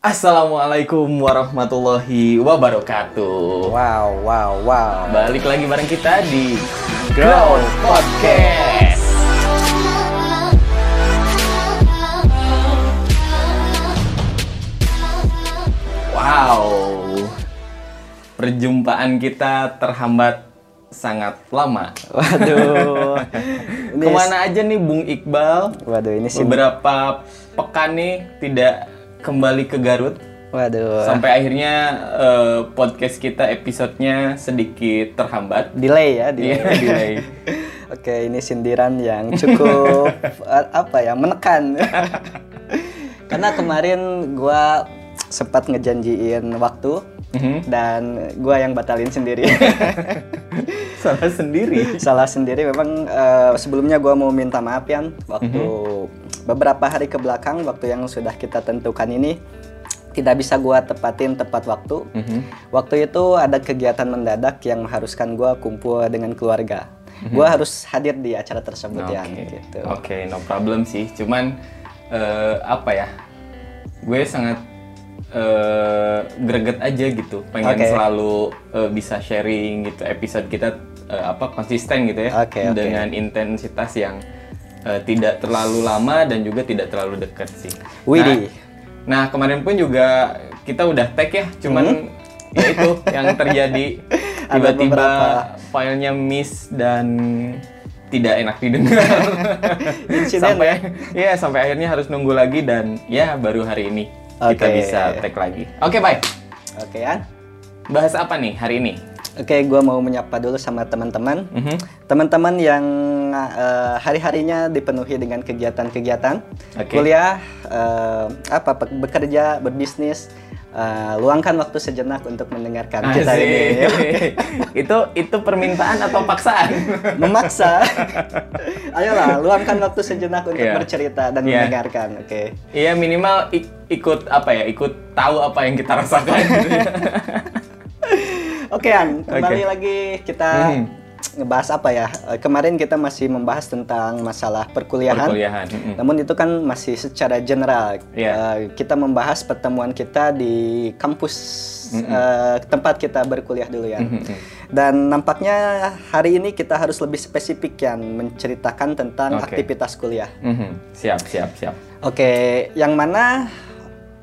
Assalamualaikum warahmatullahi wabarakatuh. Wow, wow, wow. Balik lagi bareng kita di Grow Podcast. Wow. Perjumpaan kita terhambat sangat lama. Waduh. Ke mana aja nih Bung Iqbal? Waduh, ini sih. Beberapa pekan nih tidak kembali ke Garut. Waduh. Sampai akhirnya eh, podcast kita episodenya sedikit terhambat. delay ya, delay. Iya, delay. Oke, ini sindiran yang cukup eh, apa ya, menekan. Karena kemarin gua sempat ngejanjiin waktu Mhm. dan gua yang batalin sendiri. Salah sendiri. Salah sendiri memang eh, sebelumnya gua mau minta maaf ya waktu beberapa hari ke belakang waktu yang sudah kita tentukan ini tidak bisa gua tepatin tepat waktu. Mhm. Waktu itu ada kegiatan mendadak yang mengharuskan gua kumpul dengan keluarga. Gua harus hadir di acara tersebut ya Oke, gitu. Oke, no problem sih. Cuman eh, apa ya? Gue sangat eh, greget aja gitu. Pengen Oke. selalu eh, bisa sharing gitu. Episode kita eh, apa konsisten gitu ya. Oke. Dengan intensitas yang eh, tidak terlalu lama dan juga tidak terlalu dekat sih. Widih. Nah, nah, kemarin pun juga kita udah tag ya, cuman ya itu yang terjadi Hmm? Tiba-tiba filenya miss dan tidak enak didengar. Sampai ya sampai akhirnya harus nunggu lagi dan ya baru hari ini kita Oke. bisa tag lagi. Oke, baik. Oke ya. Bahas apa nih hari ini? Oke, gua mau menyapa dulu sama teman-teman. Mhm. Teman-teman yang eh, hari-harinya dipenuhi dengan kegiatan-kegiatan Oke. kuliah, eh, apa bekerja, berbisnis, eh, luangkan waktu sejenak untuk mendengarkan kita Asik. ini. itu itu permintaan atau paksaan? Memaksa. Ayolah, luangkan waktu sejenak untuk Iya. bercerita dan Iya. mendengarkan. Oke. Iya minimal ik- ikut apa ya? Ikut tahu apa yang kita rasakan. Oke, An, kembali Oke. lagi kita Mhm. ngebahas apa ya? Eh, Kemarin kita masih membahas tentang masalah perkuliahan. Perkuliahan. mm-mm. Namun itu kan masih secara general. Iya. Eh, kita membahas pertemuan kita di kampus eh, tempat kita berkuliah dulu ya. Mhm. Dan nampaknya hari ini kita harus lebih spesifik ya menceritakan tentang Oke. aktivitas kuliah. Mhm. Siap, siap, siap. Oke, yang mana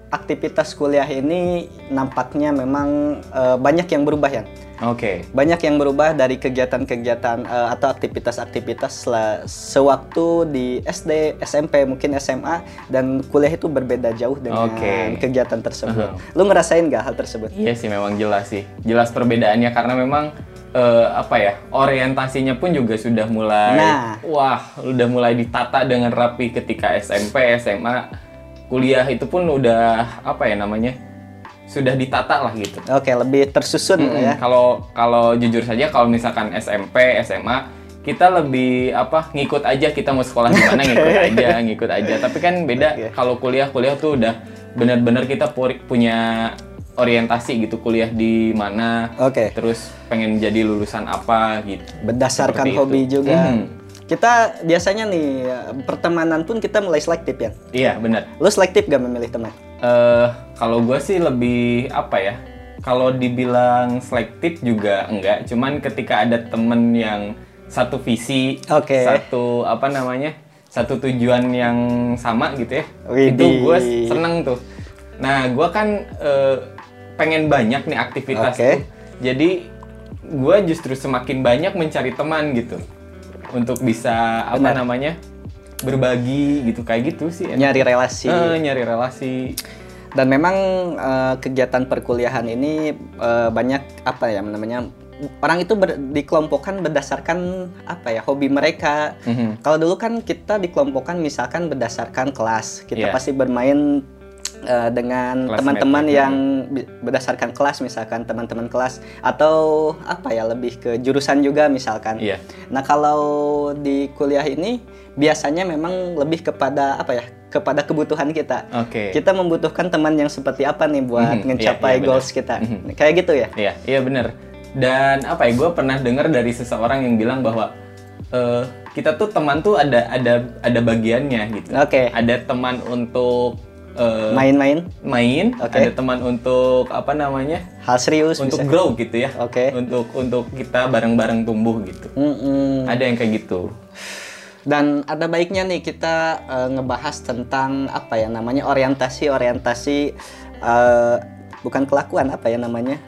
aktivitas kuliah ini nampaknya memang eh, banyak yang berubah ya. Oke. Banyak yang berubah dari kegiatan-kegiatan eh, atau aktivitas-aktivitas sewaktu di SD, SMP, mungkin SMA dan kuliah itu berbeda jauh dengan Oke. kegiatan tersebut. Aha. Lu ngerasain gak hal tersebut? Iya sih memang jelas sih. Jelas perbedaannya karena memang eh, apa ya? Orientasinya pun juga sudah mulai Nah. wah, udah mulai ditata dengan rapi ketika SMP, SMA, kuliah itu pun udah apa ya namanya? Sudah ditata lah gitu. Oke, lebih tersusun Mm-mm. ya. Kalau kalau jujur saja kalau misalkan SMP, SMA kita lebih apa ngikut aja kita mau sekolah di mana ngikut aja ngikut aja tapi kan beda Oke. kalau kuliah kuliah tuh udah benar-benar kita punya orientasi gitu kuliah di mana Oke. terus pengen jadi lulusan apa gitu Berdasarkan hobi itu. juga. Mhm. Kita biasanya nih pertemanan pun kita mulai selektif ya. iya benar Lu selektif gak memilih teman? eh kalau gue sih lebih apa ya kalau dibilang selektif juga enggak cuman ketika ada temen yang satu visi Oke. satu apa namanya satu tujuan yang sama gitu ya Widih. itu gue seneng tuh nah gue kan eh, pengen banyak nih aktivitas Oke. tuh jadi gue justru semakin banyak mencari teman gitu untuk bisa apa Benar. namanya berbagi gitu kayak gitu sih Nyari relasi. Eh, nyari relasi Dan memang eh, kegiatan perkuliahan ini eh, banyak apa ya namanya orang itu ber- dikelompokkan berdasarkan apa ya hobi mereka. Mhm. Kalau dulu kan kita dikelompokkan misalkan berdasarkan kelas. Kita Iya. pasti bermain eh, dengan teman-teman ya. yang berdasarkan kelas misalkan teman-teman kelas atau apa ya lebih ke jurusan juga misalkan. Iya. Nah, kalau di kuliah ini biasanya memang lebih kepada apa ya? kepada kebutuhan kita. Oke. Kita membutuhkan teman yang seperti apa nih buat Mhm, mencapai iya, iya, benar. goals kita. Mhm. Kayak gitu ya? Iya, iya bener. Dan apa ya, gue pernah dengar dari seseorang yang bilang bahwa eh, kita tuh teman tuh ada ada ada bagiannya gitu. Oke. Ada teman untuk eh, Main-main, main, Oke. ada teman untuk apa namanya? hal serius untuk bisa. grow gitu ya. Oke. Untuk untuk kita bareng-bareng tumbuh gitu. Mm-mm. Ada yang kayak gitu. Dan ada baiknya nih kita eh, ngebahas tentang apa ya namanya orientasi orientasi eh, bukan kelakuan apa ya namanya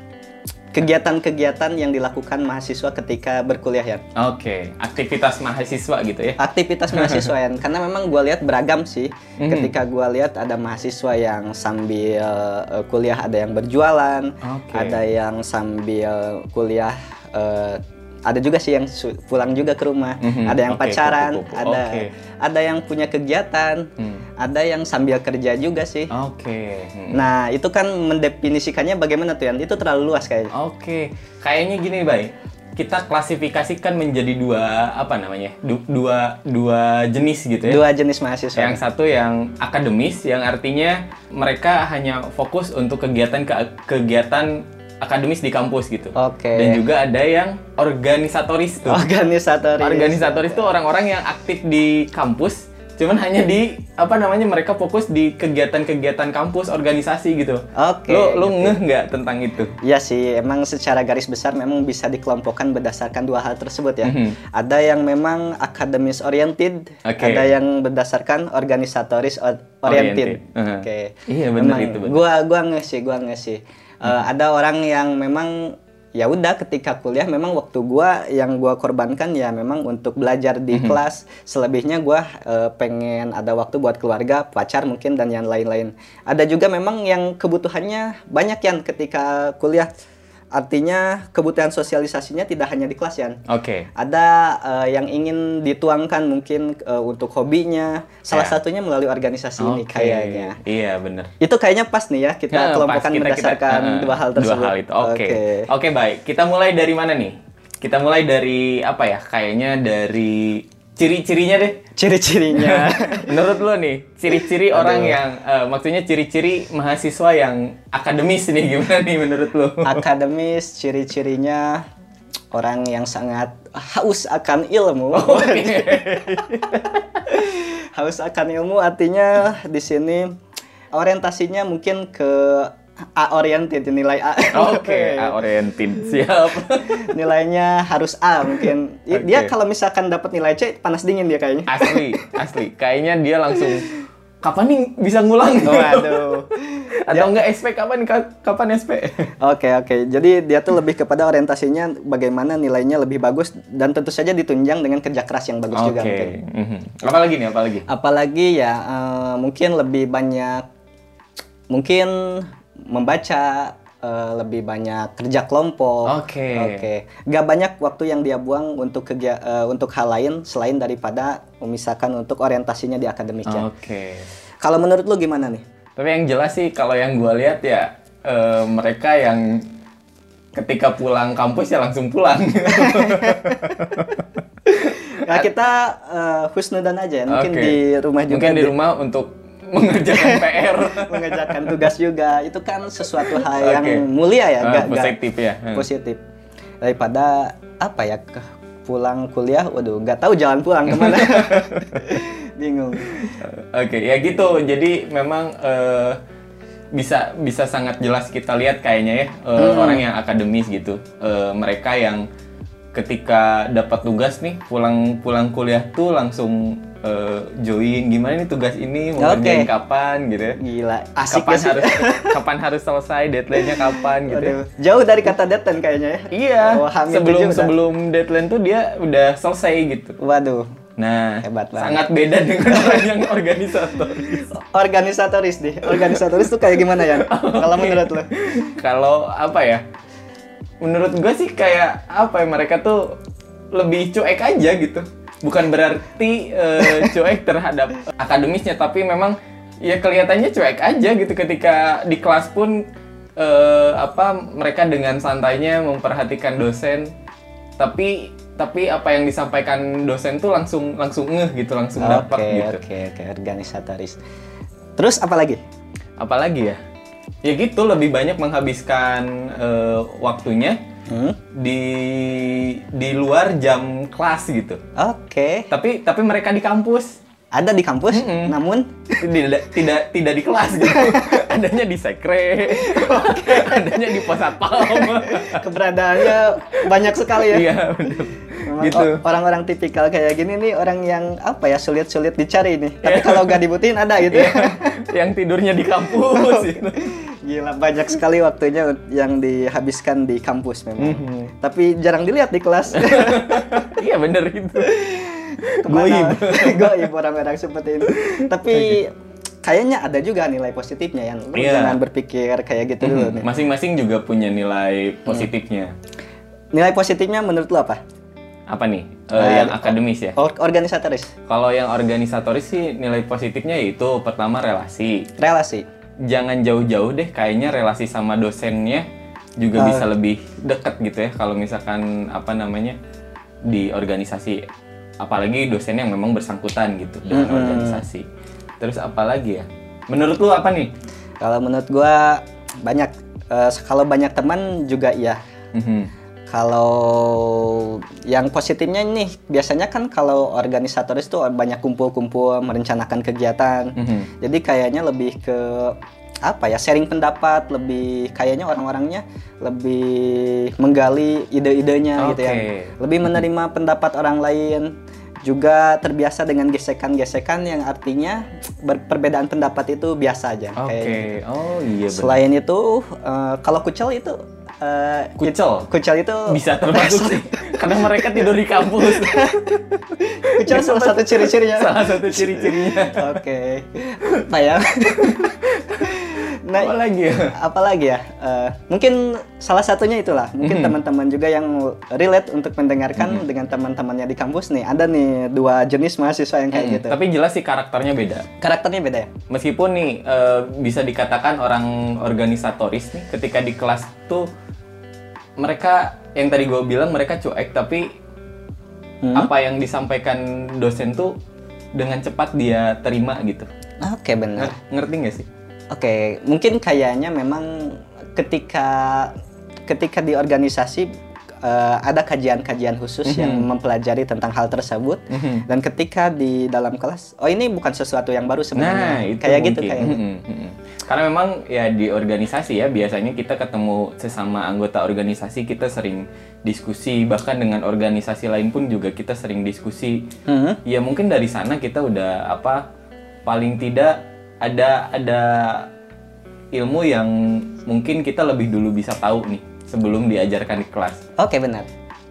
kegiatan-kegiatan yang dilakukan mahasiswa ketika berkuliah ya Oke, aktivitas mahasiswa gitu ya. aktivitas mahasiswa ya karena memang gue lihat beragam sih Mhm. ketika gue lihat ada mahasiswa yang sambil eh, kuliah ada yang berjualan Oke. ada yang sambil kuliah eh, ada juga sih yang pulang juga ke rumah Mhm, ada yang oke, pacaran ada oke. ada yang punya kegiatan Hmm. ada yang sambil kerja juga sih Oke. hmm. nah itu kan mendefinisikannya bagaimana tuh Yan itu terlalu luas kayaknya Oke, kayaknya gini, Bay. Kita klasifikasikan menjadi dua apa namanya? Du- dua dua jenis gitu ya. dua jenis mahasiswa Yang satu yang akademis, yang artinya mereka hanya fokus untuk kegiatan ke kegiatan akademis di kampus gitu. oke Dan juga ada yang organisatoris tuh. organisatoris Organisatoris itu orang-orang yang aktif di kampus, cuman hanya di apa namanya mereka fokus di kegiatan-kegiatan kampus, organisasi gitu. oke Lo lo ngeh nggak tentang itu? Iya sih, emang secara garis besar memang bisa dikelompokkan berdasarkan dua hal tersebut ya. Mhm. Ada yang memang akademis oriented, Oke. ada yang berdasarkan organisatoris or- oriented. Oriented, mhm. Oke. Iya, benar itu. Gua gua nggak sih, gua nggak sih. Eh, ada orang yang memang ya udah ketika kuliah memang waktu gua yang gua korbankan ya memang untuk belajar di kelas. Selebihnya gua eh, pengen ada waktu buat keluarga pacar mungkin dan yang lain-lain. Ada juga memang yang kebutuhannya banyak yang ketika kuliah artinya kebutuhan sosialisasinya tidak hanya di kelas ya Oke. ada eh, yang ingin dituangkan mungkin eh, untuk hobinya salah Ya. satunya melalui organisasi ini Oke. kayaknya Iya bener. itu kayaknya pas nih ya kita Nah, kelompokkan kita- kita- berdasarkan eh, dua hal tersebut. Dua hal itu. Oke. Oke baik. Kita mulai dari mana nih? Kita mulai dari apa ya? Kayaknya dari ciri-cirinya deh. Ciri-cirinya. Menurut lo nih, ciri-ciri orang yang eh, maksudnya ciri-ciri mahasiswa yang akademis nih gimana nih menurut lo? Akademis ciri-cirinya orang yang sangat haus akan ilmu. haus akan ilmu artinya di sini orientasinya mungkin ke A oriented nilai A. Oke, A oriented. Siap. Nilainya harus A mungkin. I- Dia kalau misalkan dapat nilai C panas dingin dia kayaknya. Asli, asli. Kayaknya dia langsung kapan nih bisa ngulang? Waduh. Atau enggak SP kapan ka- kapan SP? Oke oke, jadi dia tuh lebih kepada orientasinya bagaimana nilainya lebih bagus dan tentu saja ditunjang dengan kerja keras yang bagus juga Oke. mungkin. mhm. Apalagi nih, apalagi? Apalagi ya eh, mungkin lebih banyak mungkin membaca eh, lebih banyak kerja kelompok. Oke. Oke. Gak banyak waktu yang dia buang untuk kegia eh, untuk hal lain selain daripada misalkan untuk orientasinya di akademiknya. Oke. Kalau menurut lu gimana nih? Tapi yang jelas sih kalau yang gua lihat ya eh, mereka yang ketika pulang kampus ya langsung pulang. Ya kita eh, husnudan aja, mungkin Oke. di rumah juga. Mungkin di rumah untuk mengerjakan PR. mengerjakan tugas juga itu kan sesuatu hal Oke. yang mulia ya Ah, gak, gak- positif ya. Hmm. positif daripada apa ya ke pulang kuliah waduh nggak tahu jalan pulang ke mana bingung Oke, ya gitu. Jadi memang eh, bisa bisa sangat jelas kita lihat kayaknya ya eh, orang yang akademis gitu. Eh, mereka yang ketika dapat tugas nih pulang pulang kuliah tuh langsung eh, join gimana nih tugas ini mau ngerjain kapan gitu ya. gila asik kapan ya sih harus kapan harus selesai deadline-nya kapan gitu ya. Waduh, jauh dari kata deadline kayaknya ya Iya, Oh, sebelum udah. sebelum deadline tuh dia udah selesai gitu. waduh Nah, Hebat banget. sangat beda dengan orang yang organisatoris. organisatoris deh organisatoris tuh kayak gimana ya kalau menurut lo Kalau apa ya? Menurut gue sih kayak apa ya mereka tuh lebih cuek aja gitu. Bukan berarti eh, cuek terhadap akademisnya, tapi memang ya kelihatannya cuek aja gitu ketika di kelas pun eh, apa mereka dengan santainya memperhatikan dosen. Tapi tapi apa yang disampaikan dosen tuh langsung langsung ngeh gitu, langsung dapat oke gitu. oke oke organisatoris terus apa lagi Apalagi ya? Ya gitu lebih banyak menghabiskan eh, waktunya Hmm? di di luar jam kelas gitu. oke Tapi tapi mereka di kampus. ada di kampus, namun tidak tidak tidak di kelas gitu. adanya di sekre adanya di pos satpam keberadaannya banyak sekali ya. iya gitu Orang-orang tipikal kayak gini nih orang yang apa ya sulit-sulit dicari nih. Tapi kalau gak dibutuhin ada gitu. Iya. yang tidurnya di kampus gitu. Gila banyak sekali waktunya yang dihabiskan di kampus memang. Mhm. Tapi jarang dilihat di kelas. iya bener gitu Ke mana? Goib orang-orang seperti ini. Tapi kayaknya ada juga nilai positifnya yang Iya. jangan berpikir kayak gitu dulu nih. masing-masing juga punya nilai positifnya Nilai positifnya menurut lu apa? Apa nih? Eh, Eh, yang akademis ya? Or- organisatoris, kalau yang organisatoris sih nilai positifnya itu pertama relasi. Relasi. jangan jauh-jauh deh kayaknya relasi sama dosennya juga Ah. bisa lebih dekat gitu ya kalau misalkan apa namanya di organisasi. Apalagi dosen yang memang bersangkutan gitu dengan organisasi. Terus apa lagi ya? Menurut lu apa nih? Kalau menurut gua banyak. Eh, kalau banyak teman juga iya. Mhm. Kalau yang positifnya nih biasanya kan kalau organisatoris tuh banyak kumpul-kumpul merencanakan kegiatan. Mhm. Jadi kayaknya lebih ke apa ya sharing pendapat, lebih kayaknya orang-orangnya lebih menggali ide-idenya gitu ya. Lebih menerima pendapat orang lain. Juga terbiasa dengan gesekan-gesekan yang artinya perbedaan pendapat itu biasa aja oke kayaknya. oh iya benar Selain itu eh, kalau kucel itu eh, kucel kucel itu bisa termasuk sih karena mereka tidur di kampus kucel salah satu ciri-cirinya. salah satu ciri-cirinya Oke. Apa ya? nah, apa lagi ya apalagi ya? Eh, mungkin salah satunya itulah. Mungkin teman-teman juga yang relate untuk mendengarkan dengan teman-temannya di kampus nih. Ada nih dua jenis mahasiswa yang kayak gitu. tapi jelas sih karakternya beda Karakternya beda ya? meskipun nih eh, bisa dikatakan orang organisatoris nih ketika di kelas tuh mereka yang tadi gue bilang mereka cuek tapi Hmm? apa yang disampaikan dosen tuh dengan cepat dia terima gitu Oke, benar. Nger- ngerti nggak sih Oke, mungkin kayaknya memang ketika ketika di organisasi eh, ada kajian-kajian khusus yang mempelajari tentang hal tersebut Mhm. dan ketika di dalam kelas, oh ini bukan sesuatu yang baru sebenarnya. Nah, itu kayak gitu mungkin. kayaknya. Mm-mm, mm-mm. Karena memang ya di organisasi ya biasanya kita ketemu sesama anggota organisasi kita sering diskusi bahkan dengan organisasi lain pun juga kita sering diskusi. Mhm. Ya mungkin dari sana kita udah apa paling tidak ada ada ilmu yang mungkin kita lebih dulu bisa tahu nih sebelum diajarkan di kelas. Oke benar.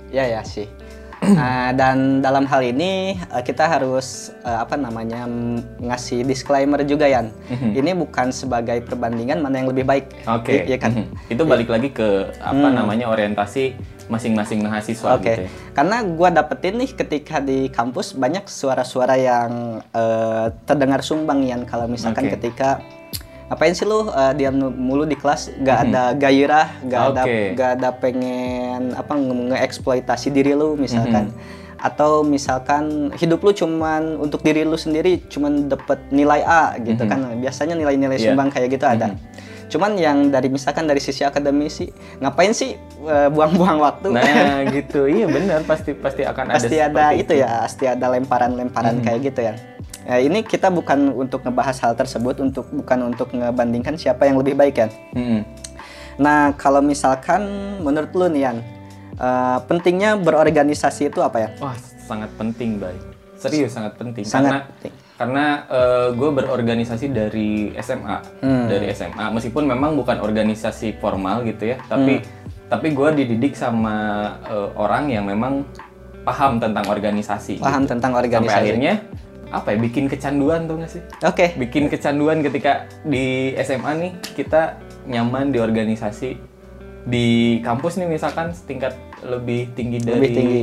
Ya ya sih. Nah, dan dalam hal ini eh, kita harus eh, apa namanya ngasih disclaimer juga Yan. Ini bukan sebagai perbandingan mana yang lebih baik. Oke. I- Iya kan? Mhm. Itu balik lagi ke apa namanya orientasi masing-masing mahasiswa Oke, gitu ya. karena gua dapetin nih ketika di kampus banyak suara-suara yang eh, terdengar sumbang Yan kalau misalkan Oke. ketika apain sih lu eh, diam mulu di kelas, gak ada gairah, gak ada Mhm. Oke. gak ada pengen apa nge- ngeeksploitasi diri lu misalkan. Mhm. Atau misalkan hidup lu cuman untuk diri lu sendiri cuman dapet nilai A gitu kan. Biasanya nilai-nilai Mhm. Iya. sumbang kayak gitu ada. Cuman yang dari misalkan dari sisi akademisi, ngapain sih eh, buang-buang waktu? Nah, gitu. Iya benar, pasti pasti akan pasti ada ada seperti itu ya pasti ada lemparan-lemparan kayak gitu ya Nah, ini kita bukan untuk ngebahas hal tersebut untuk bukan untuk ngebandingkan siapa yang lebih baik ya Mm-mm. nah kalau misalkan menurut lu nih Yan eh, pentingnya berorganisasi itu apa ya Wah, sangat penting, Bay. Serius sangat penting Sangat karena penting. karena gue berorganisasi dari SMA, Hmm. dari SMA. Meskipun memang bukan organisasi formal gitu ya, tapi Hmm. tapi gue dididik sama eh, orang yang memang paham tentang organisasi. paham gitu. tentang Sampai organisasi akhirnya apa ya bikin kecanduan tuh nggak sih? oke. Bikin kecanduan ketika di SMA nih kita nyaman di organisasi. Di kampus nih misalkan setingkat lebih tinggi dari Lebih tinggi.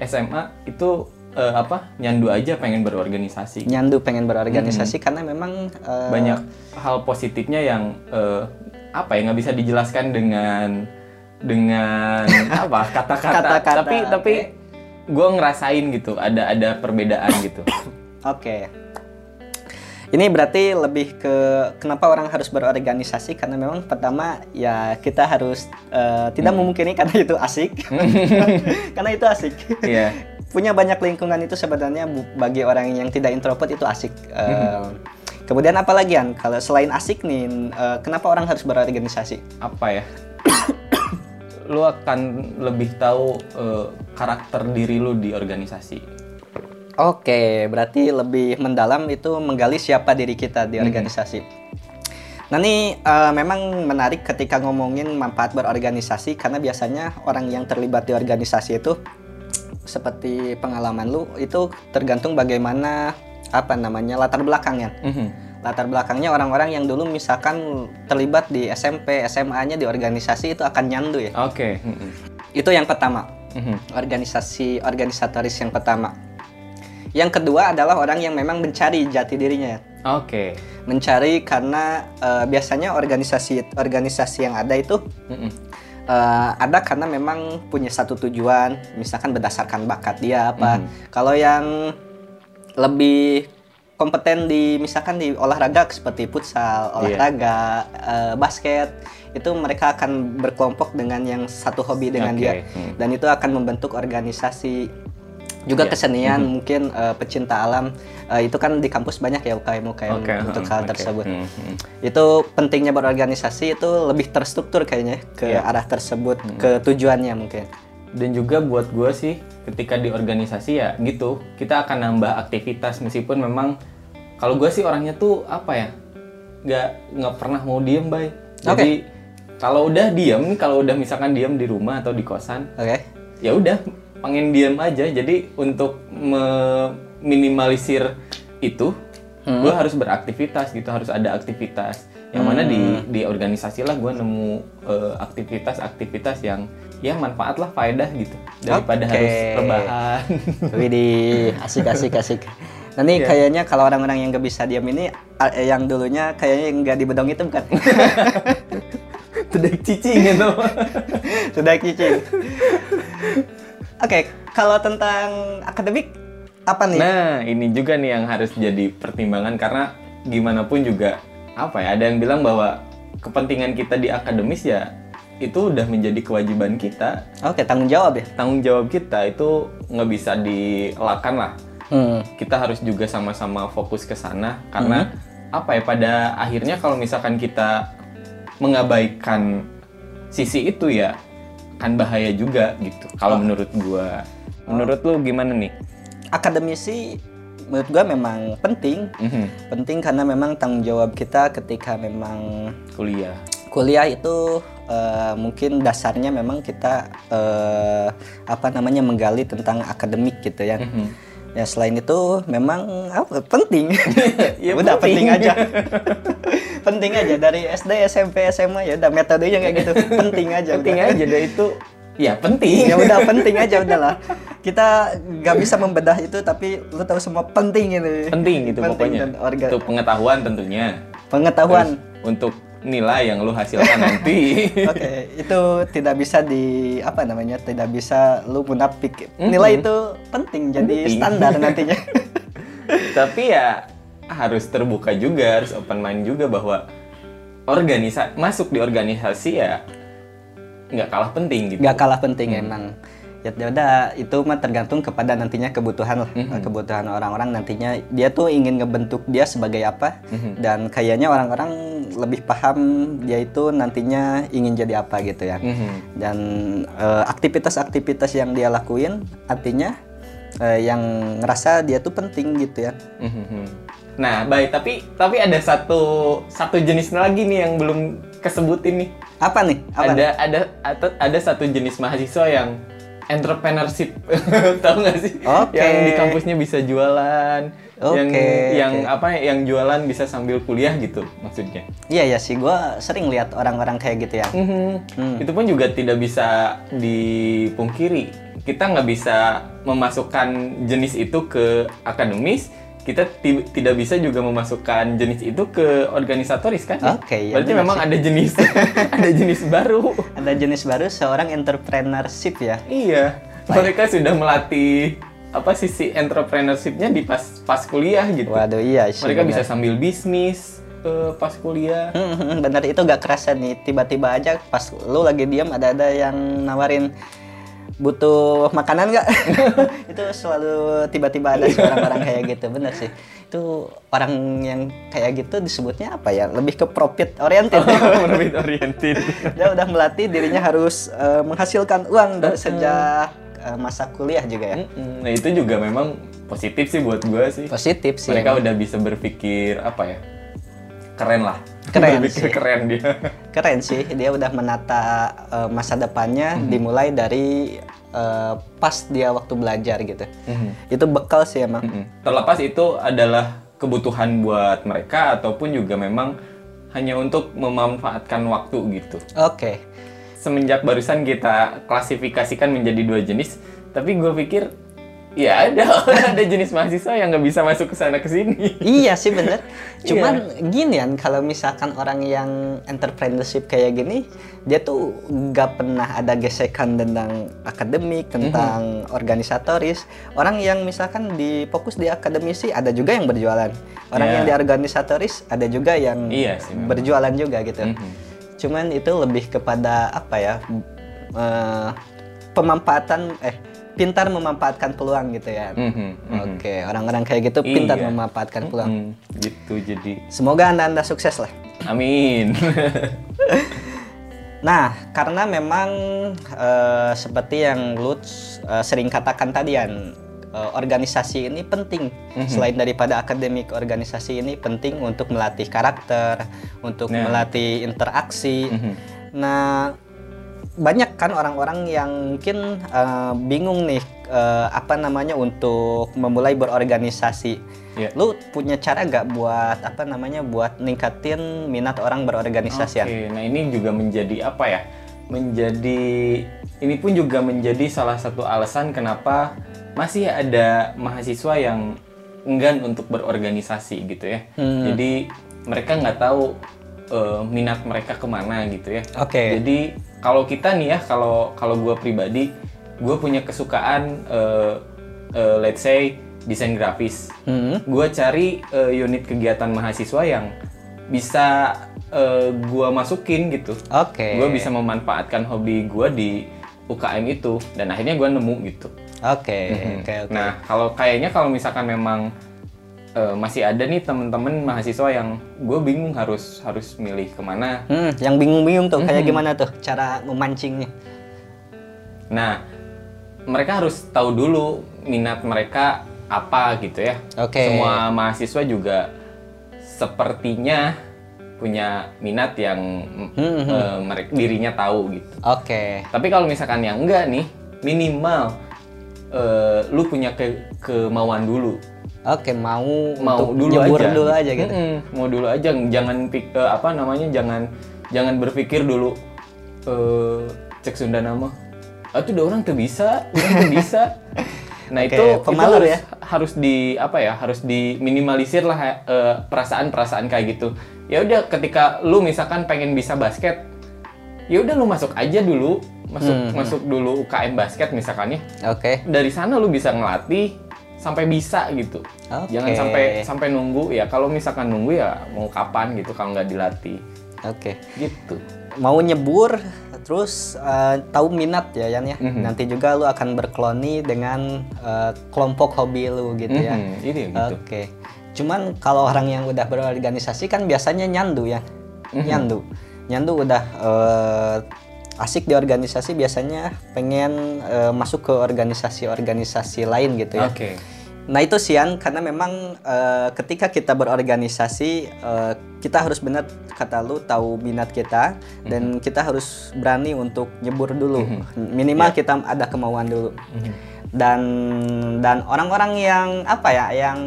SMA itu eh, apa nyandu aja pengen berorganisasi. Nyandu pengen berorganisasi karena memang eh, banyak hal positifnya yang eh, apa ya nggak bisa dijelaskan dengan dengan apa kata-kata. Kata-kata, tapi tapi gue ngerasain gitu ada ada perbedaan gitu Oke. Ini berarti lebih ke kenapa orang harus berorganisasi karena memang pertama ya kita harus eh, tidak memungkini karena itu asik. karena itu asik. Iya. punya banyak lingkungan itu sebenarnya bagi orang yang tidak introvert itu asik. Eh, Kemudian apa lagi An? Kalau selain asik nih, eh, kenapa orang harus berorganisasi? apa ya lu akan lebih tahu eh, karakter diri lu di organisasi Oke, berarti lebih mendalam itu menggali siapa diri kita di organisasi. Nah ini eh, memang menarik ketika ngomongin manfaat berorganisasi karena biasanya orang yang terlibat di organisasi itu seperti pengalaman lu itu tergantung bagaimana apa namanya latar belakangnya. Mhm. Latar belakangnya orang-orang yang dulu misalkan terlibat di SMP, SMA-nya di organisasi itu akan nyandu ya. oke Mhm. Itu yang pertama Mhm. organisasi organisatoris yang pertama. Yang kedua adalah orang yang memang mencari jati dirinya. ya. oke Mencari karena eh, biasanya organisasi organisasi yang ada itu eh, ada karena memang punya satu tujuan, misalkan berdasarkan bakat dia apa. Kalau yang lebih kompeten di misalkan di olahraga seperti futsal, olahraga, eh, basket, itu mereka akan berkelompok dengan yang satu hobi dengan Oke, dia hmm. dan itu akan membentuk organisasi juga Iya. kesenian mungkin eh, pecinta alam Eh, itu kan di kampus banyak ya UKM UKM untuk hmm, hal oke. tersebut Mhm. itu pentingnya berorganisasi itu lebih terstruktur kayaknya ke Iya. arah tersebut ke tujuannya mungkin dan juga buat gue sih ketika di organisasi ya gitu kita akan nambah aktivitas meskipun memang kalau gue sih orangnya tuh apa ya nggak nggak pernah mau diem bay. Jadi kalau udah diem kalau udah misalkan diem di rumah atau di kosan oke. ya udah pengen diem aja. Jadi untuk meminimalisir itu Hmm. gue harus beraktivitas gitu harus ada aktivitas yang mana di di organisasi lah gue nemu eh, aktivitas-aktivitas yang ya manfaat lah faedah gitu daripada Oke. harus rebahan Widih, asik asik asik. Nah nih kayaknya kalau orang-orang yang gak bisa diam ini eh, yang dulunya kayaknya yang nggak di bedong itu bukan? tidak cicing gitu Sudah cicing. Oke, kalau tentang akademik apa nih? nah ini juga nih yang harus jadi pertimbangan karena gimana pun juga apa ya ada yang bilang bahwa kepentingan kita di akademis ya itu udah menjadi kewajiban kita. Oke, tanggung jawab ya. tanggung jawab kita itu nggak bisa dielakkan lah. Hmm. kita harus juga sama-sama fokus ke sana karena apa ya pada akhirnya kalau misalkan kita mengabaikan sisi itu ya kan bahaya juga gitu kalau menurut gua. Menurut lu gimana nih? Akademisi menurut gua memang penting. Mhm, Penting karena memang tanggung jawab kita ketika memang kuliah kuliah itu eh, mungkin dasarnya memang kita eh, apa namanya menggali tentang akademik gitu ya. Mhm. Ya selain itu memang apa penting. Ya, udah penting. penting, aja. penting aja dari SD, SMP, SMA ya udah metodenya kayak gitu. penting aja. penting udah. aja itu ya penting ya udah penting aja udahlah. Kita nggak bisa membedah itu tapi lu tahu semua penting itu. penting gitu Penting pokoknya orga- itu pengetahuan tentunya Pengetahuan. Terus untuk nilai yang lu hasilkan nanti Oke, itu tidak bisa di apa namanya? Tidak bisa lu munafik. Nilai itu penting jadi Penting. standar nantinya. tapi ya harus terbuka juga harus open mind juga bahwa organisasi masuk di organisasi ya nggak kalah penting gitu Gak kalah penting emang. Ya udah itu mah tergantung kepada nantinya kebutuhan lah, kebutuhan orang-orang nantinya dia tuh ingin ngebentuk dia sebagai apa dan kayaknya orang-orang lebih paham dia itu nantinya ingin jadi apa gitu ya. Mhm. Dan eh, aktivitas-aktivitas yang dia lakuin artinya eh, yang ngerasa dia tuh penting gitu ya. Mhm. nah baik tapi tapi ada satu satu jenis lagi nih yang belum kesebutin nih Apa nih? Apa ada ada ada ada satu jenis mahasiswa yang entrepreneurship tahu nggak sih Oke. yang di kampusnya bisa jualan yang Oke, yang oke. apa yang jualan bisa sambil kuliah gitu maksudnya Iya ya sih, gue sering lihat orang-orang kayak gitu ya. Mhm. Itu pun juga tidak bisa dipungkiri. Kita nggak bisa memasukkan jenis itu ke akademis. Kita ti- tidak bisa juga memasukkan jenis itu ke organisatoris kan? Oke, ya Berarti benar memang sih. ada jenis ada jenis baru. Ada jenis baru seorang entrepreneurship ya. Iya. Mereka sudah melatih apa sisi entrepreneurshipnya di pas pas kuliah gitu. Waduh iya sih. Mereka benar. bisa sambil bisnis eh, pas kuliah. Hmm, hmm, bener itu gak kerasa nih tiba-tiba aja pas lu lagi diam ada ada yang nawarin butuh makanan nggak? itu selalu tiba-tiba ada seorang orang kayak gitu, bener sih. Itu orang yang kayak gitu disebutnya apa ya? Lebih ke profit oriented. Profit oriented. Dia udah melatih dirinya harus eh, menghasilkan uang dari sejak eh, masa kuliah juga ya. Mm-mm. Nah itu juga memang positif sih buat gue sih. Positif sih. Mereka emang. udah bisa berpikir apa ya? Keren lah. Keren berpikir sih. keren dia. keren sih dia udah menata eh, masa depannya Hmm. dimulai dari eh, pas dia waktu belajar gitu. Mhm. Itu bekal sih emang. Mm-mm. Terlepas itu adalah kebutuhan buat mereka ataupun juga memang hanya untuk memanfaatkan waktu gitu. Oke. Semenjak barusan kita klasifikasikan menjadi dua jenis, tapi gue pikir ya ada ada jenis mahasiswa yang nggak bisa masuk ke sana ke sini. iya sih bener. Iya. Cuman gini kan kalau misalkan orang yang entrepreneurship kayak gini, dia tuh nggak pernah ada gesekan tentang akademik, tentang Mhm. organisatoris. Orang yang misalkan di fokus di akademisi ada juga yang berjualan. Orang Ya. yang di organisatoris ada juga yang Iya sih, memang. berjualan juga gitu. Mhm. Cuman itu lebih kepada apa ya? eh, pemanfaatan eh pintar memanfaatkan peluang gitu ya. Mhm, mhm. Oke, orang-orang kayak gitu pintar Iya. memanfaatkan peluang. Mhm, gitu jadi. Semoga anda-anda sukses lah. Amin. Nah, karena memang eh, seperti yang Lutz eh, sering katakan tadi Yan, eh, organisasi ini penting. Mhm. Selain daripada akademik, organisasi ini penting untuk melatih karakter, untuk Nah. melatih interaksi. Mhm. Nah, banyak kan orang-orang yang mungkin eh, bingung nih eh, apa namanya untuk memulai berorganisasi. Ya. Lu punya cara gak buat apa namanya buat ningkatin minat orang berorganisasi? Oke, Yan? nah ini juga menjadi apa ya? Menjadi ini pun juga menjadi salah satu alasan kenapa masih ada mahasiswa yang enggan untuk berorganisasi gitu ya. Hmm. Jadi mereka nggak tahu eh, minat mereka ke mana gitu ya. Oke. Jadi kalau kita nih ya, kalau kalau gue pribadi, gue punya kesukaan, eh, eh, let's say desain grafis Hmm. gue cari eh, unit kegiatan mahasiswa yang bisa eh, gue masukin gitu. Oke. Gue bisa memanfaatkan hobi gue di UKM itu dan akhirnya gue nemu gitu. Oke. Mhm. Oke. Oke. Nah kalau kayaknya kalau misalkan memang eh, masih ada nih temen-temen mahasiswa yang gue bingung harus harus milih ke mana. Hmm, yang bingung-bingung tuh kayak Mhm. gimana tuh cara memancingnya? Nah mereka harus tahu dulu minat mereka apa gitu ya. Oke. Semua mahasiswa juga sepertinya punya minat yang Hmm, eh, mereka dirinya tahu gitu. Oke. Tapi kalau misalkan yang enggak nih, minimal eh, lu punya ke kemauan dulu. Oke, mau Mau untuk dulu nyebur aja. dulu aja gitu. Mm-mm, mau dulu aja, jangan pik- eh, apa namanya? Jangan jangan berpikir dulu eh cek Sunda nama. Ah tuh udah orang tuh bisa, orang tuh bisa. Nah Oke, itu, pemalu itu harus, ya. harus di apa ya harus diminimalisir lah eh, perasaan-perasaan kayak gitu. Ya udah ketika lu misalkan pengen bisa basket, ya udah lu masuk aja dulu, masuk Hmm, masuk dulu UKM basket misalkannya. Oke. Dari sana lu bisa ngelatih sampai bisa gitu. Oke. Jangan sampai sampai nunggu ya. Kalau misalkan nunggu ya mau kapan gitu kalau nggak dilatih Oke. gitu. Mau nyebur terus eh, tahu minat ya Yan ya. Mhm. Nanti juga lu akan berkeloni dengan eh, kelompok hobi lu gitu ya. Mhm, ini gitu. Oke. Cuman kalau orang yang udah berorganisasi kan biasanya nyandu ya. Mhm. Nyandu. Nyandu udah eh, asik di organisasi biasanya pengen eh, masuk ke organisasi-organisasi lain gitu ya. Oke. Nah itu Sian karena memang eh, ketika kita berorganisasi eh, kita harus benar kata lu tahu minat kita dan Mhm. kita harus berani untuk nyebur dulu minimal Ya. kita ada kemauan dulu Mhm. dan dan orang-orang yang apa ya yang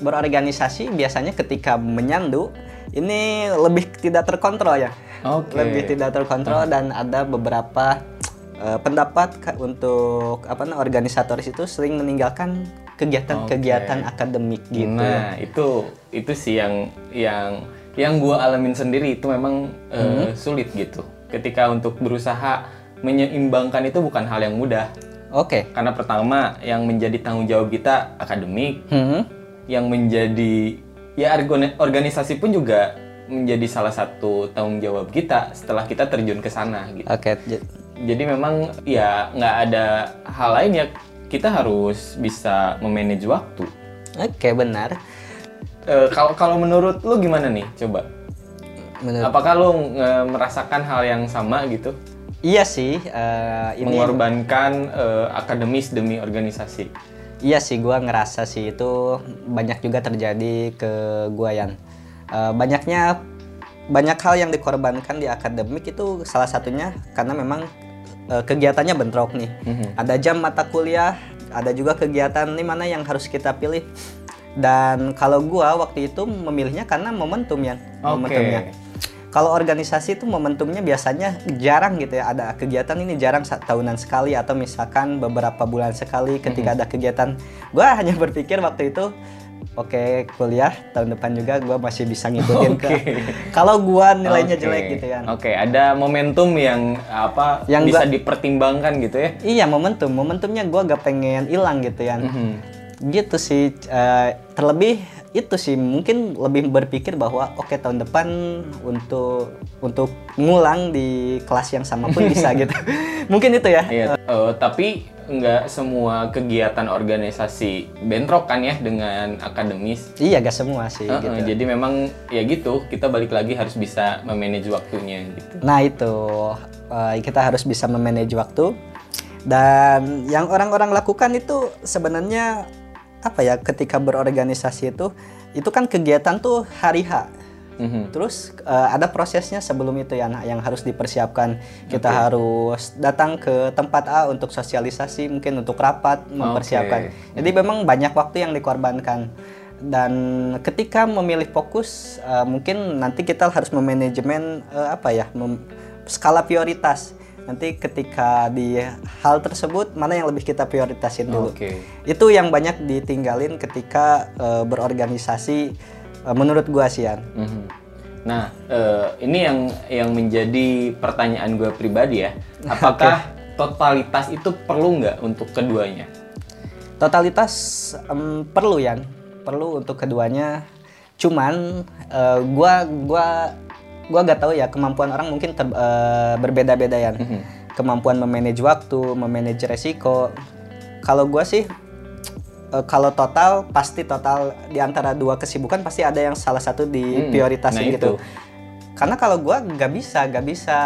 berorganisasi biasanya ketika menyandu ini lebih tidak terkontrol ya Oke. lebih tidak terkontrol dan ada beberapa eh, pendapat untuk apa namanya organisatoris itu sering meninggalkan kegiatan-kegiatan Oke. akademik gitu. Nah itu itu sih yang yang yang gue alamin sendiri itu memang eh, sulit gitu. Ketika untuk berusaha menyeimbangkan itu bukan hal yang mudah. Oke. Karena pertama yang menjadi tanggung jawab kita akademik, Hmm. yang menjadi ya organisasi pun juga menjadi salah satu tanggung jawab kita setelah kita terjun ke sana gitu. Oke. j- Jadi memang ya nggak ada hal lain ya kita harus bisa memanage waktu. Oke, benar. Eh, Kalau kalau menurut lu gimana nih? Coba. Menurut Apakah lu nge- merasakan hal yang sama gitu? Iya sih, eh, ini Mengorbankan eh, akademis demi organisasi. Iya sih, gua ngerasa sih itu banyak juga terjadi ke gua Yan. Eh, banyaknya banyak hal yang dikorbankan di akademik itu salah satunya karena memang eh, kegiatannya bentrok nih. Mhm. Ada jam mata kuliah, ada juga kegiatan nih mana yang harus kita pilih. Dan kalau gua waktu itu memilihnya karena momentum ya, Oke. momentumnya. Kalau organisasi itu momentumnya biasanya jarang gitu ya. Ada kegiatan ini jarang tahunan sekali atau misalkan beberapa bulan sekali ketika ada kegiatan. Gua hanya berpikir waktu itu oke kuliah tahun depan juga gua masih bisa ngikutin ke. Oke. Kalau gua nilainya Oke. jelek gitu ya. Oke, ada momentum yang apa Yang bisa gua- dipertimbangkan gitu ya. Iya momentum, momentumnya gua gak pengen hilang gitu ya. Mhm. Gitu sih. eh, terlebih itu sih mungkin lebih berpikir bahwa oke tahun depan untuk untuk ngulang di kelas yang sama pun bisa gitu. mungkin itu ya. Iya, eh, tapi nggak semua kegiatan organisasi bentrok kan ya dengan akademis. Iya gak semua sih Eh, gitu. Jadi memang ya gitu, kita balik lagi harus bisa memanage waktunya gitu. Nah itu eh, kita harus bisa memanage waktu dan yang orang-orang lakukan itu sebenarnya apa ya ketika berorganisasi itu itu kan kegiatan tuh hari H. Mhm. Terus eh, ada prosesnya sebelum itu ya nah, yang harus dipersiapkan. Kita harus datang ke tempat A untuk sosialisasi, mungkin untuk rapat mempersiapkan. Jadi memang banyak waktu yang dikorbankan. Dan ketika memilih fokus, eh, mungkin nanti kita harus memanajemen eh, apa ya, mem- skala prioritas. Nanti ketika di hal tersebut mana yang lebih kita prioritasin dulu. Oke. Itu yang banyak ditinggalin ketika eh, berorganisasi eh, menurut gua sih Yan. Mhm. Nah, eh, ini yang yang menjadi pertanyaan gue pribadi ya. Apakah totalitas itu perlu nggak untuk keduanya? Totalitas em, perlu ya, perlu untuk keduanya. Cuman eh, gua gua gua gak tahu ya kemampuan orang mungkin ter- eh, berbeda-beda ya. Kemampuan memanage waktu, memanage resiko. Kalau gua sih eh, kalau total pasti total di antara dua kesibukan pasti ada yang salah satu di Hmm, prioritasin nah gitu. itu. Karena kalau gua nggak bisa, nggak bisa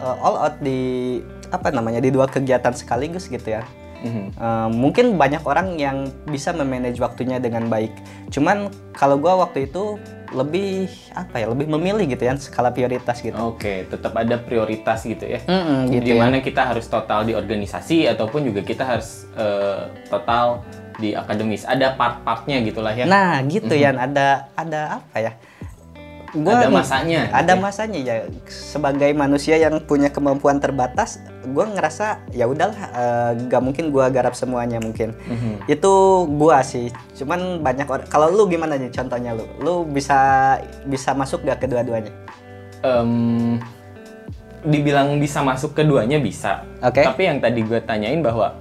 eh, all out di apa namanya di dua kegiatan sekaligus gitu ya. Uh, mungkin banyak orang yang bisa memanage waktunya dengan baik. Cuman kalau gua waktu itu lebih apa ya, lebih memilih gitu ya skala prioritas gitu. Oke, tetap ada prioritas gitu ya. Mm-mm, gitu ya. Di mana kita harus total di organisasi ataupun juga kita harus eh, total di akademis. Ada part-partnya gitulah ya. Nah, gitu ya, ada ada apa ya? Ada masanya, Ada gitu ya. masanya ya. Sebagai manusia yang punya kemampuan terbatas, gua ngerasa ya udahlah, eh, gak mungkin gua garap semuanya mungkin. Mhm. Itu gua sih. Cuman banyak orang. Kalau lu gimana nih contohnya lu? Lu bisa bisa masuk gak kedua-duanya? Em, dibilang bisa masuk keduanya bisa. Oke. Tapi yang tadi gue tanyain bahwa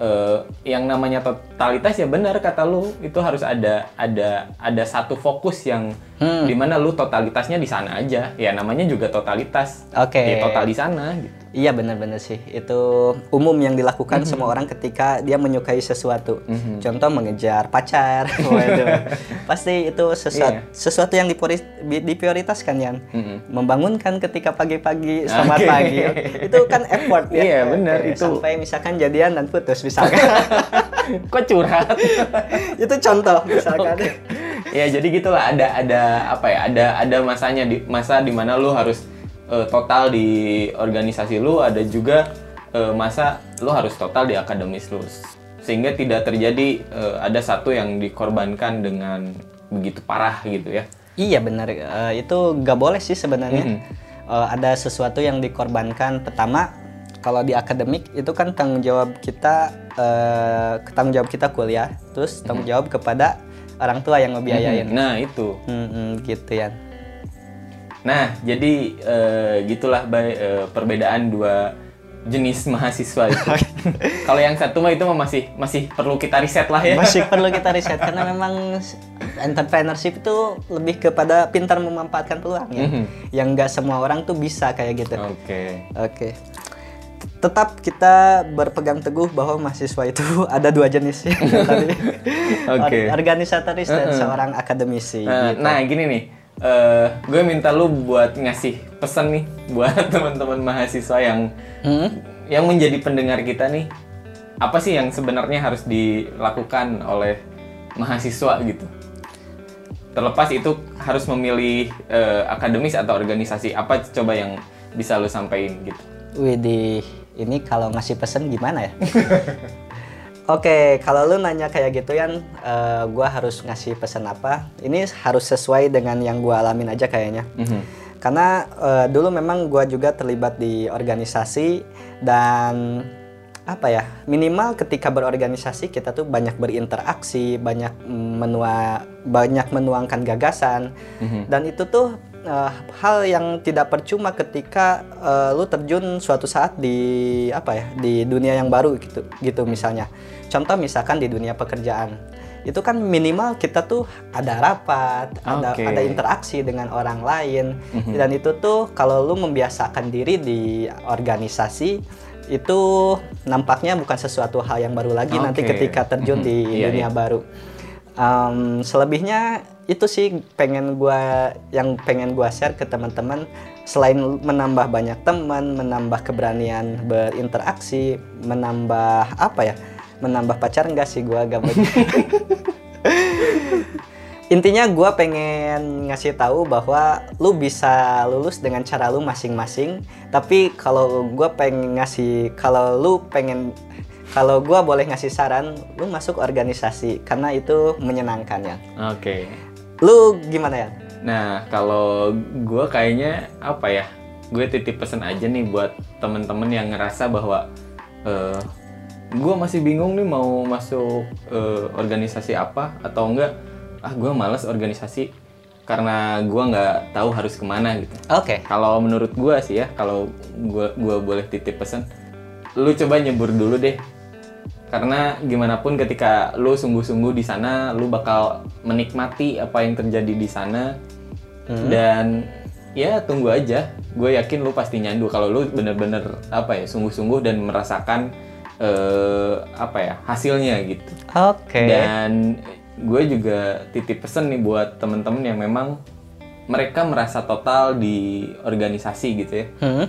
eh, yang namanya totalitas ya benar kata lu itu harus ada ada ada satu fokus yang Hmm. di mana lu totalitasnya di sana aja. Ya namanya juga totalitas. Oke. Ya total di sana gitu. Iya benar-benar sih. Itu umum yang dilakukan semua orang ketika dia menyukai sesuatu. Contoh mengejar pacar. Waduh. Pasti itu sesuatu Iya. sesuatu yang diprioritaskan ya. Mhm. Membangunkan ketika pagi-pagi, selamat Oke. pagi. Itu kan effort ya. Iya, benar, itu. Sampai misalkan jadian dan putus misalkan. Kok curhat? itu contoh misalkan. ya jadi gitulah ada ada apa ya ada ada masanya di masa di mana lu harus eh, total di organisasi lu ada juga eh, masa lu harus total di akademis lu sehingga tidak terjadi eh, ada satu yang dikorbankan dengan begitu parah gitu ya Iya benar, Eh, itu gak boleh sih sebenarnya. Mhm. Eh, ada sesuatu yang dikorbankan. Pertama, kalau di akademik itu kan tanggung jawab kita, eh, tanggung jawab kita kuliah, terus tanggung jawab kepada orang tua yang ngebiayain. nah itu Hmm, hmm, gitu ya. nah jadi eh, gitulah Bay, eh, perbedaan dua jenis mahasiswa itu kalau yang satu mah itu mah masih masih perlu kita riset lah ya Masih perlu kita riset karena memang entrepreneurship itu lebih kepada pintar memanfaatkan peluang ya. Mhm. Yang nggak semua orang tuh bisa kayak gitu. oke Oke. Tetap kita berpegang teguh bahwa mahasiswa itu ada dua jenis ya tadi. Or- Organisatoris dan Uh-uh. seorang akademisi. Nah, gitu. nah, gini nih, eh gue minta lu buat ngasih pesan nih buat teman-teman mahasiswa yang Hmm? yang menjadi pendengar kita nih. Apa sih yang sebenarnya harus dilakukan oleh mahasiswa gitu? Terlepas itu harus memilih eh, akademis atau organisasi, apa coba yang bisa lu sampaikan gitu? Widih, ini kalau ngasih pesan gimana ya? Oke, kalau lu nanya kayak gitu Yan, eh, gua harus ngasih pesan apa? Ini harus sesuai dengan yang gua alamin aja kayaknya. Mhm. Karena eh, dulu memang gua juga terlibat di organisasi dan apa ya minimal ketika berorganisasi kita tuh banyak berinteraksi, banyak mm, menua banyak menuangkan gagasan Mhm. dan itu tuh eh, hal yang tidak percuma ketika eh, lu terjun suatu saat di apa ya di dunia yang baru gitu gitu misalnya contoh misalkan di dunia pekerjaan itu kan minimal kita tuh ada rapat ada Oke. ada interaksi dengan orang lain Mhm. dan itu tuh kalau lu membiasakan diri di organisasi itu nampaknya bukan sesuatu hal yang baru lagi nanti Oke. ketika terjun Mhm. di Iya, dunia iya. baru. Em, selebihnya itu sih pengen gua yang pengen gua share ke teman-teman selain menambah banyak teman, menambah keberanian berinteraksi, menambah apa ya? Menambah pacar enggak sih gua banyak. Intinya gua pengen ngasih tahu bahwa lu bisa lulus dengan cara lu masing-masing. Tapi kalau gua pengen ngasih kalau lu pengen kalau gua boleh ngasih saran, lu masuk organisasi karena itu menyenangkan ya. Oke. Lu gimana ya? Nah, kalau gue kayaknya apa ya? Gue titip pesan aja nih buat temen-temen yang ngerasa bahwa eh gue masih bingung nih mau masuk eh, organisasi apa atau enggak. Ah, gue males organisasi karena gue nggak tahu harus ke mana gitu. Oke. Kalau menurut gue sih ya, kalau gue gua boleh titip pesan, lu coba nyebur dulu deh. Karena gimana pun ketika lu sungguh-sungguh di sana, lu bakal menikmati apa yang terjadi di sana. Dan ya tunggu aja. Gue yakin lu pasti nyandu kalau lu bener-bener apa ya, sungguh-sungguh dan merasakan eh, apa ya hasilnya gitu. Oke. Dan gue juga titip pesen nih buat temen-temen yang memang mereka merasa total di organisasi gitu ya. Hmm?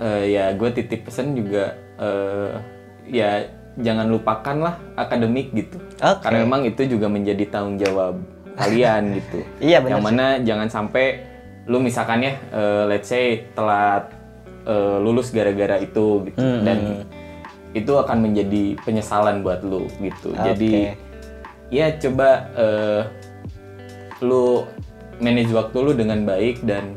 Eh, ya gue titip pesen juga eh, ya jangan lupakan lah akademik gitu. Oke. Karena memang itu juga menjadi tanggung jawab kalian gitu. Iya, benar Yang sih. mana jangan sampai lu misalkan ya eh, let's say telat eh, lulus gara-gara itu gitu Hmm, dan itu akan menjadi penyesalan buat lu gitu. Jadi Oke. ya coba eh, lu manage waktu lu dengan baik dan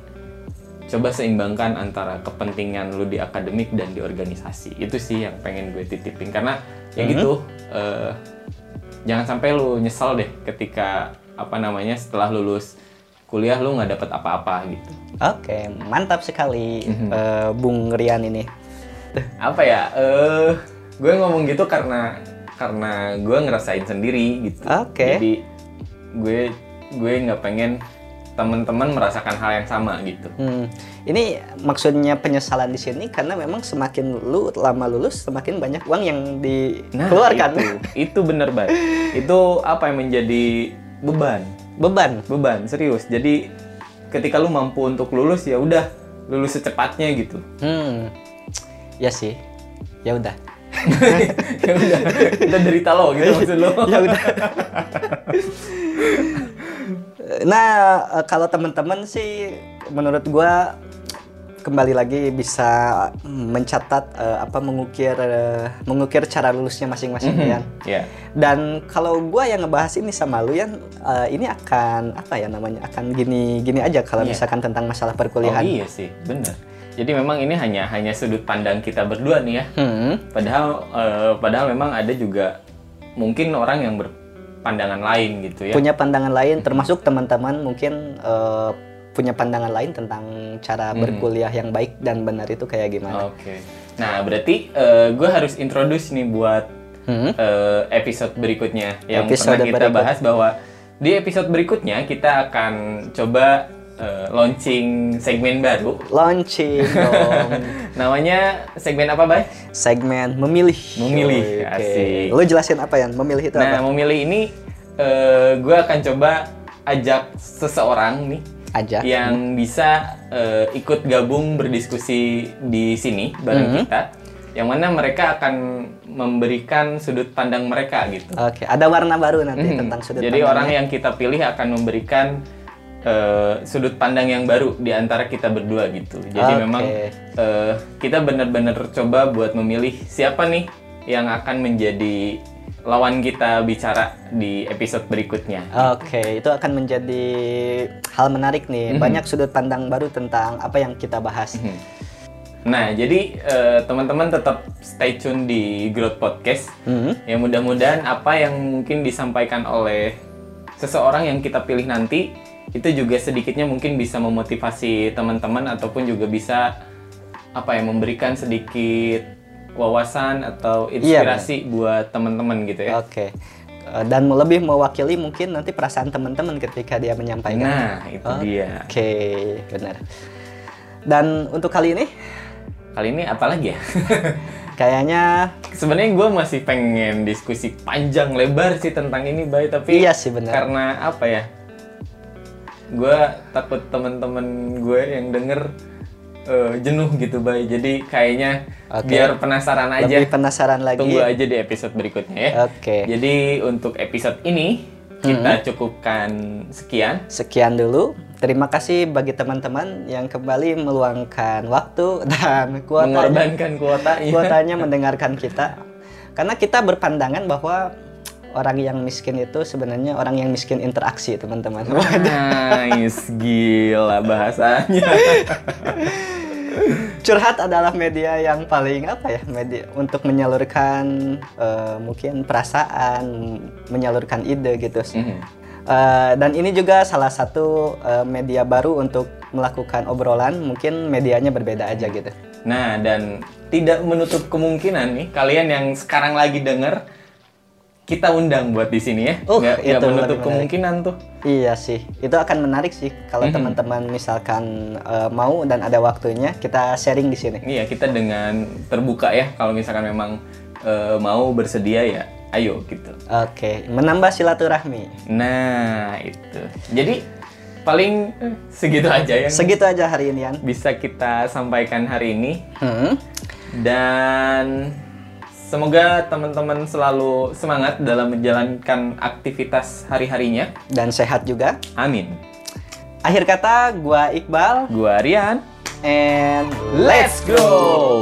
coba seimbangkan antara kepentingan lu di akademik dan di organisasi. Itu sih yang pengen gue titipin. Karena ya gitu eh, jangan sampai lu nyesel deh ketika apa namanya setelah lulus kuliah lu nggak dapet apa-apa gitu. Oke, mantap sekali eh, Bung Rian ini. apa ya eh gue ngomong gitu karena karena gue ngerasain sendiri gitu. Oke. jadi gue gue nggak pengen teman-teman merasakan hal yang sama gitu Hmm, ini maksudnya penyesalan di sini karena memang semakin lu lama lulus semakin banyak uang yang dikeluarkan. Nah, itu itu bener banget itu apa yang menjadi beban Beban. beban serius jadi ketika lu mampu untuk lulus ya udah lulus secepatnya gitu Hmm. Ya sih. Ya udah. ya udah udah derita lo gitu maksud lo ya udah. Nah, eh, kalau teman-teman sih menurut gua kembali lagi bisa mencatat eh, apa mengukir eh, mengukir cara lulusnya masing-masing Mhm. ya. ya Dan kalau gua yang ngebahas ini sama lu Yan, eh, ini akan apa ya namanya? Akan gini gini aja kalau Iya. misalkan tentang masalah oh perkuliahan. iya sih bener jadi memang ini hanya hanya sudut pandang kita berdua nih ya Hmm. Padahal eh, padahal memang ada juga mungkin orang yang berpandangan lain gitu ya. Punya pandangan lain termasuk teman-teman mungkin eh, punya pandangan lain tentang cara Hmm. berkuliah yang baik dan benar itu kayak gimana. Oke. Nah, berarti gue harus introduce nih buat Hmm. eh, episode berikutnya yang Episode pernah kita berikut. bahas bahwa di episode berikutnya kita akan coba eh, launching segmen baru. Launching dong. Namanya segmen apa, Bay? Segmen memilih. Memilih, Oke. asik. Lu jelasin apa ya? Memilih itu Nah, apa? memilih ini eh, gue akan coba ajak seseorang nih Aja. yang bisa eh, ikut gabung berdiskusi di sini bareng Mhm. kita, yang mana mereka akan memberikan sudut pandang mereka gitu. Oke, ada warna baru nanti Mhm. tentang sudut Jadi orang pandangnya. yang kita pilih akan memberikan eh, sudut pandang yang baru di antara kita berdua gitu. Jadi Oke. memang eh, kita benar-benar coba buat memilih siapa nih yang akan menjadi lawan kita bicara di episode berikutnya. Oke, itu akan menjadi hal menarik nih. Mhm. Banyak sudut pandang baru tentang apa yang kita bahas. Mhm. Nah, jadi eh, teman-teman tetap stay tune di Growth Podcast. Mhm. Ya mudah-mudahan apa yang mungkin disampaikan oleh seseorang yang kita pilih nanti itu juga sedikitnya mungkin bisa memotivasi teman-teman ataupun juga bisa apa ya memberikan sedikit wawasan atau Iya, inspirasi buat teman-teman gitu ya. Oke. Eh, Dan lebih mewakili mungkin nanti perasaan teman-teman ketika dia menyampaikan. Nah, itu Oh, dia. Oke, benar. Dan untuk kali ini Kali ini apa lagi ya? kayaknya Sebenarnya gue masih pengen diskusi panjang lebar sih tentang ini, Bay. Tapi Iya sih, benar. karena apa ya? Gue takut teman-teman gue yang denger eh, jenuh gitu, Bay. Jadi kayaknya Oke. biar penasaran aja. lebih penasaran lagi. Tunggu aja di episode berikutnya ya. Oke. Jadi untuk episode ini kita cukupkan sekian. Sekian dulu. Terima kasih bagi teman-teman yang kembali meluangkan waktu dan kuotanya, Mengorbankan kuotanya. kuotanya mendengarkan kita. Karena kita berpandangan bahwa orang yang miskin itu sebenarnya orang yang miskin interaksi, teman-teman. Nice, gila bahasanya. Curhat adalah media yang paling apa ya? Media untuk menyalurkan eh, mungkin perasaan, menyalurkan ide gitu. Mhm. Eh, dan ini juga salah satu eh, media baru untuk melakukan obrolan, mungkin medianya berbeda aja gitu. Nah, dan tidak menutup kemungkinan nih kalian yang sekarang lagi denger kita undang buat di sini ya. Oh, nggak, nggak itu menutup lebih menarik. kemungkinan tuh. Iya sih, itu akan menarik sih kalau Mhm. teman-teman misalkan eh, mau dan ada waktunya kita sharing di sini. Iya, kita dengan terbuka ya kalau misalkan memang eh, mau bersedia ya, ayo gitu. Oke, menambah silaturahmi. Nah, itu. Jadi paling eh, segitu aja yang Segitu aja hari ini Yan. bisa kita sampaikan hari ini Hmm. dan semoga teman-teman selalu semangat dalam menjalankan aktivitas hari-harinya. Dan sehat juga. Amin. Akhir kata, gua Iqbal Gua Rian. and Let's go!